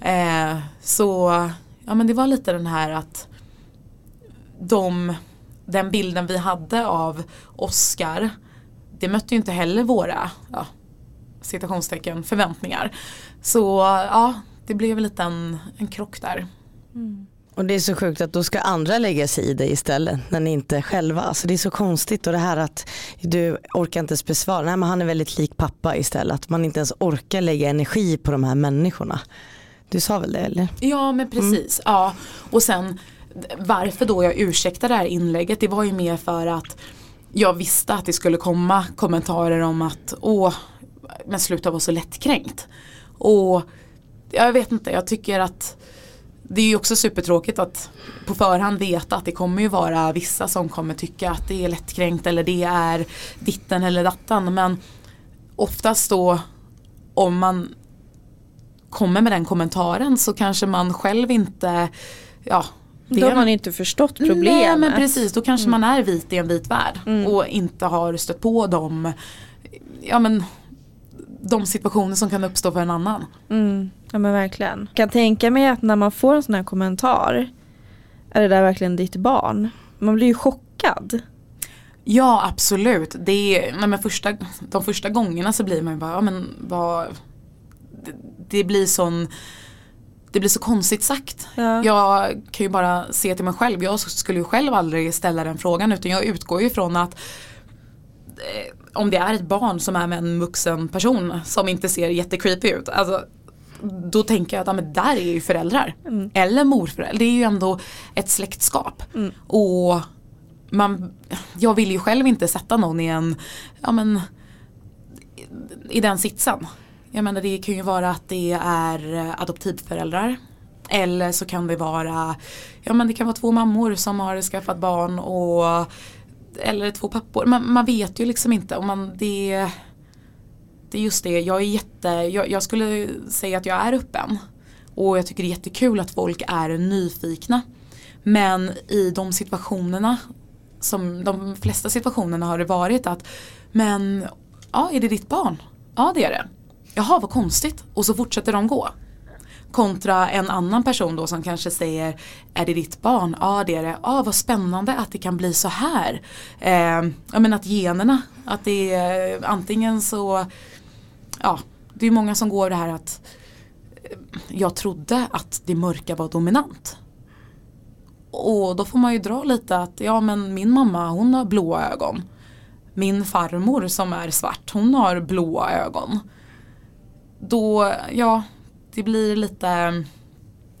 Eh, så ja men det var lite den här att de, den bilden vi hade av Oscar det mötte ju inte heller våra ja, citationstecken förväntningar. Så ja, det blev lite en, en krock där. Och det är så sjukt att då ska andra lägga sig i det istället när ni inte själva. Alltså det är så konstigt och det här att du orkar inte ens besvara. Nej men han är väldigt lik pappa istället. Att man inte ens orkar lägga energi på de här människorna. Du sa väl det eller? Ja men precis. Ja. Och sen varför då jag ursäktar det här inlägget det var ju mer för att jag visste att det skulle komma kommentarer om att åh, men sluta vara så lättkränkt. Och jag vet inte, jag tycker att det är ju också supertråkigt att på förhand veta att det kommer ju vara vissa som kommer tycka att det är lättkränkt eller det är ditten eller dattan. Men oftast då om man kommer med den kommentaren så kanske man själv inte ja, det då har man inte förstått problemet. Nej men precis, då kanske mm. man är vit i en vit värld mm. och inte har stött på de, ja, men, de situationer som kan uppstå för en annan. Mm. Ja men verkligen. Jag kan tänka mig att när man får en sån här kommentar, är det där verkligen ditt barn? Man blir ju chockad. Ja absolut. Det nej, men första, de första gångerna så blir man ju bara, ja men vad, det, det blir sån det blir så konstigt sagt. Ja. Jag kan ju bara se till mig själv. Jag skulle ju själv aldrig ställa den frågan utan jag utgår ju från att eh, om det är ett barn som är med en vuxen person som inte ser jättecreepy ut. Alltså, då tänker jag att ja, men där är ju föräldrar. Mm. Eller morföräldrar. Det är ju ändå ett släktskap. Mm. Och man, jag vill ju själv inte sätta någon i en, ja men i den sitsen. Jag menar det kan ju vara att det är adoptivföräldrar. Eller så kan det vara, ja men det kan vara två mammor som har skaffat barn och eller två pappor. Man, man vet ju liksom inte. om man, det, det är just det, jag är jätte, jag, jag, skulle säga att jag är öppen. Och jag tycker det är jättekul att folk är nyfikna. Men i de situationerna, som de flesta situationerna har det varit att men ja, är det ditt barn? Ja det är det jaha vad konstigt och så fortsätter de gå. Kontra en annan person då som kanske säger Är det ditt barn? Ja det är det. Ja vad spännande att det kan bli så här. Eh, ja men att generna, att det är eh, antingen så Ja det är många som går det här att eh, Jag trodde att det mörka var dominant. Och då får man ju dra lite att ja men min mamma hon har blåa ögon. Min farmor som är svart hon har blåa ögon då, ja, det blir lite,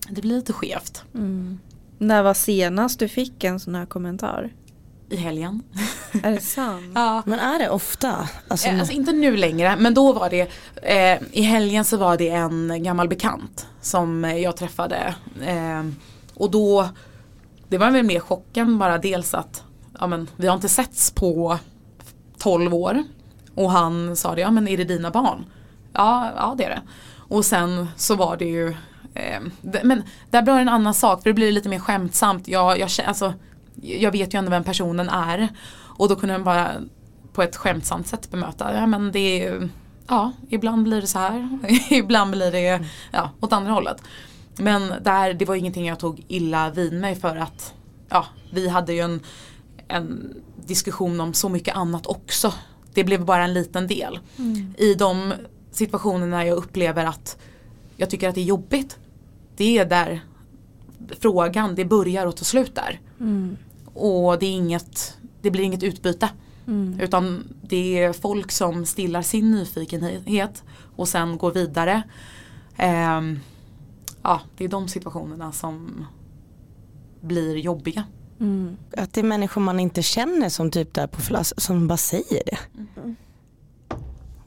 det blir lite skevt. Mm. När var senast du fick en sån här kommentar? I helgen. Är det sant? ja. Men är det ofta? Alltså, eh, alltså inte nu längre men då var det eh, I helgen så var det en gammal bekant som jag träffade eh, Och då Det var väl mer chocken bara dels att ja, men, Vi har inte setts på 12 år Och han sa det, ja men är det dina barn? Ja, ja det är det. Och sen så var det ju eh, Men där blir det en annan sak för det blir lite mer skämtsamt. Jag, jag, alltså, jag vet ju ändå vem personen är. Och då kunde den bara på ett skämtsamt sätt bemöta. Ja men det är ju Ja, ibland blir det så här. ibland blir det ja, åt andra hållet. Men där, det var ingenting jag tog illa vid mig för att ja, vi hade ju en, en diskussion om så mycket annat också. Det blev bara en liten del. Mm. I de situationer när jag upplever att jag tycker att det är jobbigt. Det är där frågan, det börjar och tar slut där. Mm. Och det, är inget, det blir inget utbyte. Mm. Utan det är folk som stillar sin nyfikenhet och sen går vidare. Um, ja, det är de situationerna som blir jobbiga. Mm. Att det är människor man inte känner som typ där på flass som bara säger det. Mm.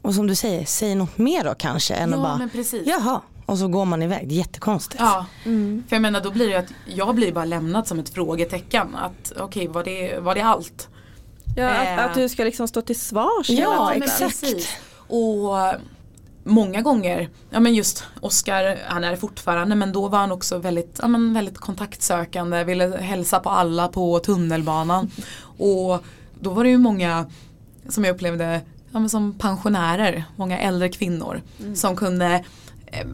Och som du säger, säg något mer då kanske än ja, att bara, men precis. jaha, och så går man iväg. Jättekonstigt. Ja, mm. för jag menar då blir det att jag blir bara lämnad som ett frågetecken. Att okej, okay, var, det, var det allt? Ja, eh. att, att, du ska liksom stå till svars. Ja, exakt. Precis. Och många gånger, ja men just Oskar, han är fortfarande men då var han också väldigt, ja men väldigt kontaktsökande, ville hälsa på alla på tunnelbanan. Och då var det ju många som jag upplevde ja, men som pensionärer, många äldre kvinnor mm. som kunde eh,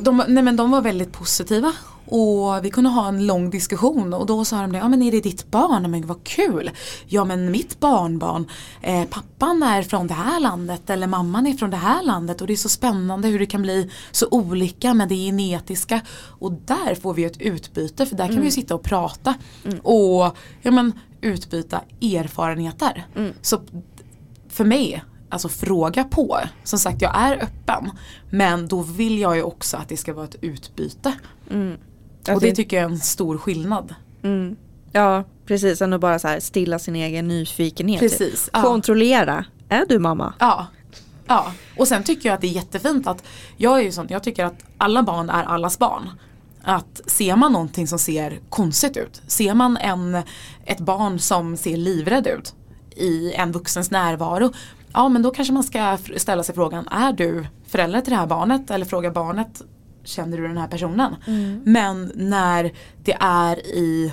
de, nej men de var väldigt positiva och vi kunde ha en lång diskussion och då sa de det, ja men är det ditt barn? Men vad kul! Ja men mitt barnbarn, eh, pappan är från det här landet eller mamman är från det här landet och det är så spännande hur det kan bli så olika med det genetiska och där får vi ett utbyte för där kan mm. vi sitta och prata mm. och ja, men, utbyta erfarenheter. Mm. Så för mig, alltså fråga på. Som sagt jag är öppen. Men då vill jag ju också att det ska vara ett utbyte. Mm. Och det tycker jag är en stor skillnad. Mm. Ja, Precis, än att bara så här stilla sin egen nyfikenhet. typ. Precis. Ja. Kontrollera, är du mamma? Ja. ja. Och sen tycker jag att det är jättefint att jag är ju sån, jag tycker att alla barn är allas barn. Att ser man någonting som ser konstigt ut, ser man en, ett barn som ser livrädd ut i en vuxens närvaro, ja men då kanske man ska ställa sig frågan, är du förälder till det här barnet? Eller fråga barnet, känner du den här personen? Men när det är i,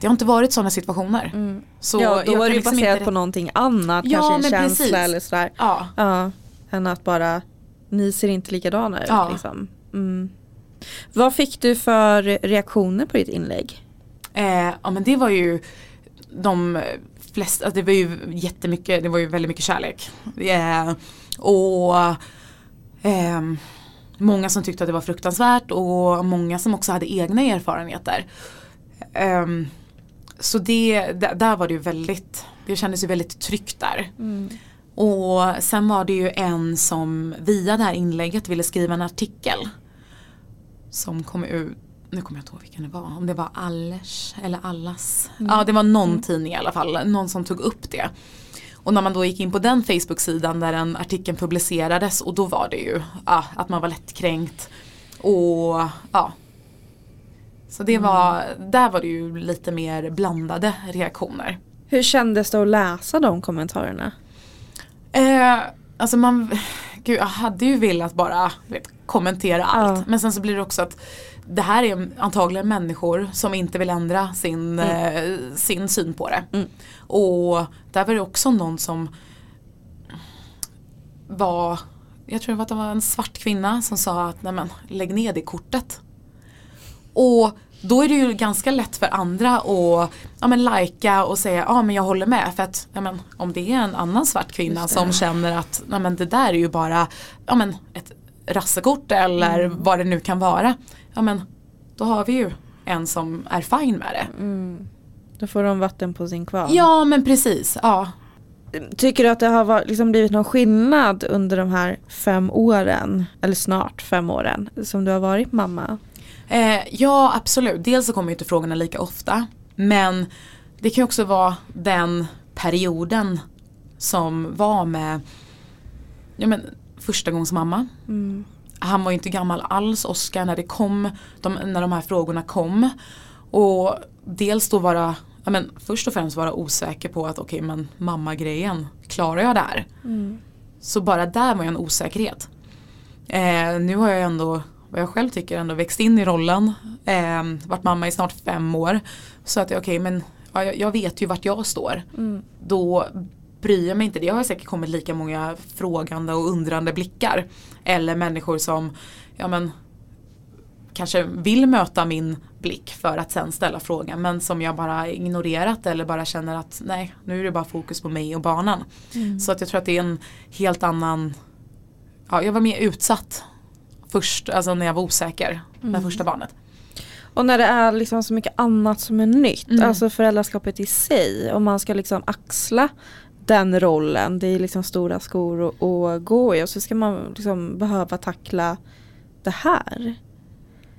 det har inte varit sådana situationer. Så ja, då var det ju liksom baserat inte- på någonting annat, Ja, kanske en känsla precis. eller sådär. Ja. Ja, än att bara, ni ser inte likadana ut Ja. liksom. Mm. Vad fick du för reaktioner på ditt inlägg? Eh, ja men det var ju de flesta, alltså det var ju jättemycket, det var ju väldigt mycket kärlek. Eh, och ehm, många som tyckte att det var fruktansvärt och många som också hade egna erfarenheter. Ehm, så det, där, var det ju väldigt, det kändes ju väldigt tryggt där. Och sen var det ju en som via det här inlägget ville skriva en artikel. Som kom ut, nu kommer jag inte ihåg vilken det var, om det var Allers eller Allas. Ja det var någon tidning i alla fall, någon som tog upp det. Och när man då gick in på den Facebook-sidan där den artikeln publicerades och då var det ju ja, att man var lättkränkt. Och ja. Så det var, där var det ju lite mer blandade reaktioner. Hur kändes det att läsa de kommentarerna? Eh, alltså man, gud jag hade ju velat bara vet, kommentera allt. Ja. Men sen så blir det också att det här är antagligen människor som inte vill ändra sin, eh, sin syn på det. Mm. Och där var det också någon som var, jag tror att det var en svart kvinna som sa att nej men lägg ner det kortet. Och då är det ju ganska lätt för andra att ja, men lajka och säga ja men jag håller med. För att ja, men, om det är en annan svart kvinna som känner att ja, men det där är ju bara ja, men, ett rassekort eller Mm. vad det nu kan vara. Ja men då har vi ju en som är fine med det. Då får de vatten på sin kvarn. Ja men precis. Ja. Tycker du att det har varit, liksom blivit någon skillnad under de här fem åren, eller snart fem åren, som du har varit mamma? Eh, ja absolut, dels så kommer ju inte frågorna lika ofta. Men det kan ju också vara den perioden som var med ja, men, första gångs mamma. Han var ju inte gammal alls, Oskar, när det kom, de, när de här frågorna kom. Och dels då vara, ja, men, först och främst vara osäker på att okej men mamma-grejen, klarar jag det här? Så bara där var ju en osäkerhet. Eh, nu har jag ändå, vad jag själv tycker, ändå växt in i rollen. Eh, varit mamma i snart fem år. Så att okej men ja, jag, vet ju vart jag står. Då bryr jag mig inte. Det har säkert kommit lika många frågande och undrande blickar. Eller människor som ja, men, kanske vill möta min blick för att sen ställa frågan. Men som jag bara ignorerat eller bara känner att nej nu är det bara fokus på mig och barnen. Så att jag tror att det är en helt annan ja, jag var mer utsatt först, alltså när jag var osäker med första barnet. Och när det är liksom så mycket annat som är nytt, Mm. alltså föräldraskapet i sig, och man ska liksom axla den rollen, det är liksom stora skor att gå i och så ska man liksom behöva tackla det här.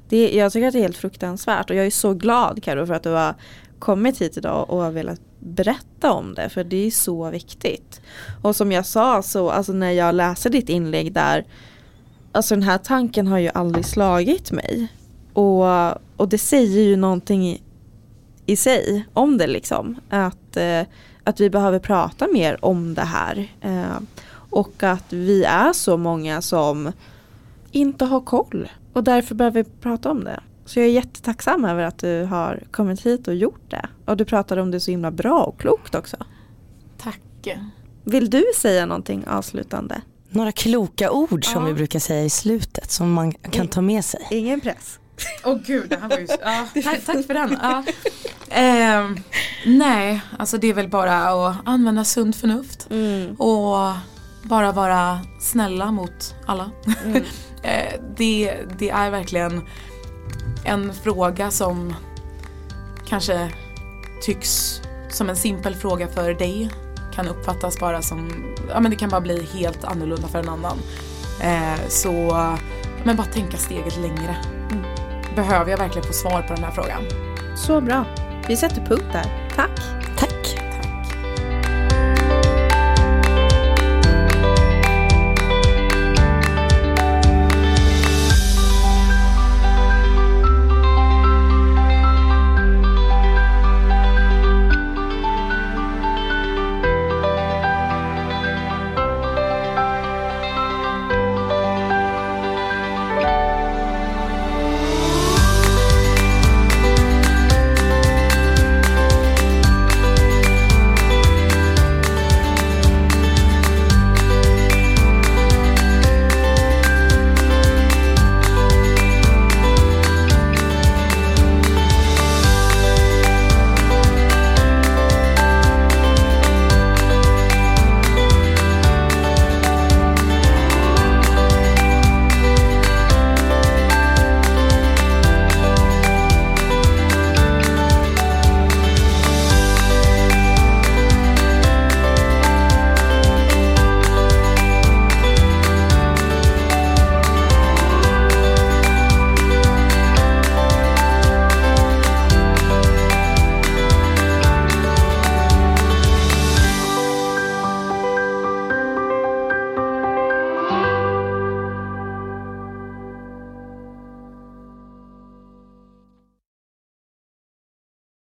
Det, jag tycker att det är helt fruktansvärt och jag är så glad Karo för att du har kommit hit idag och har velat berätta om det för det är så viktigt. Och som jag sa så, alltså när jag läser ditt inlägg där, alltså den här tanken har ju aldrig slagit mig. Och, och det säger ju någonting i, i sig om det liksom. Att, eh, att vi behöver prata mer om det här. Eh, och att vi är så många som inte har koll. Och därför behöver vi prata om det. Så jag är jättetacksam över att du har kommit hit och gjort det. Och du pratade om det så himla bra och klokt också. Tack. Vill du säga någonting avslutande? Några kloka ord som Ja. vi brukar säga i slutet som man kan ta med sig. Ingen press. Åh gud, det här var ju, ja, tack, tack för den. Ja. Ehm, nej, alltså det är väl bara att använda sunt förnuft Mm. och bara vara snälla mot alla. Eh, det, det är verkligen en fråga som kanske tycks som en simpel fråga för dig kan uppfattas bara som, ja men det kan bara bli helt annorlunda för en annan. Eh, så, men bara tänka steget längre. Mm. Behöver jag verkligen få svar på den här frågan? Så bra. Vi sätter punkt där. Tack.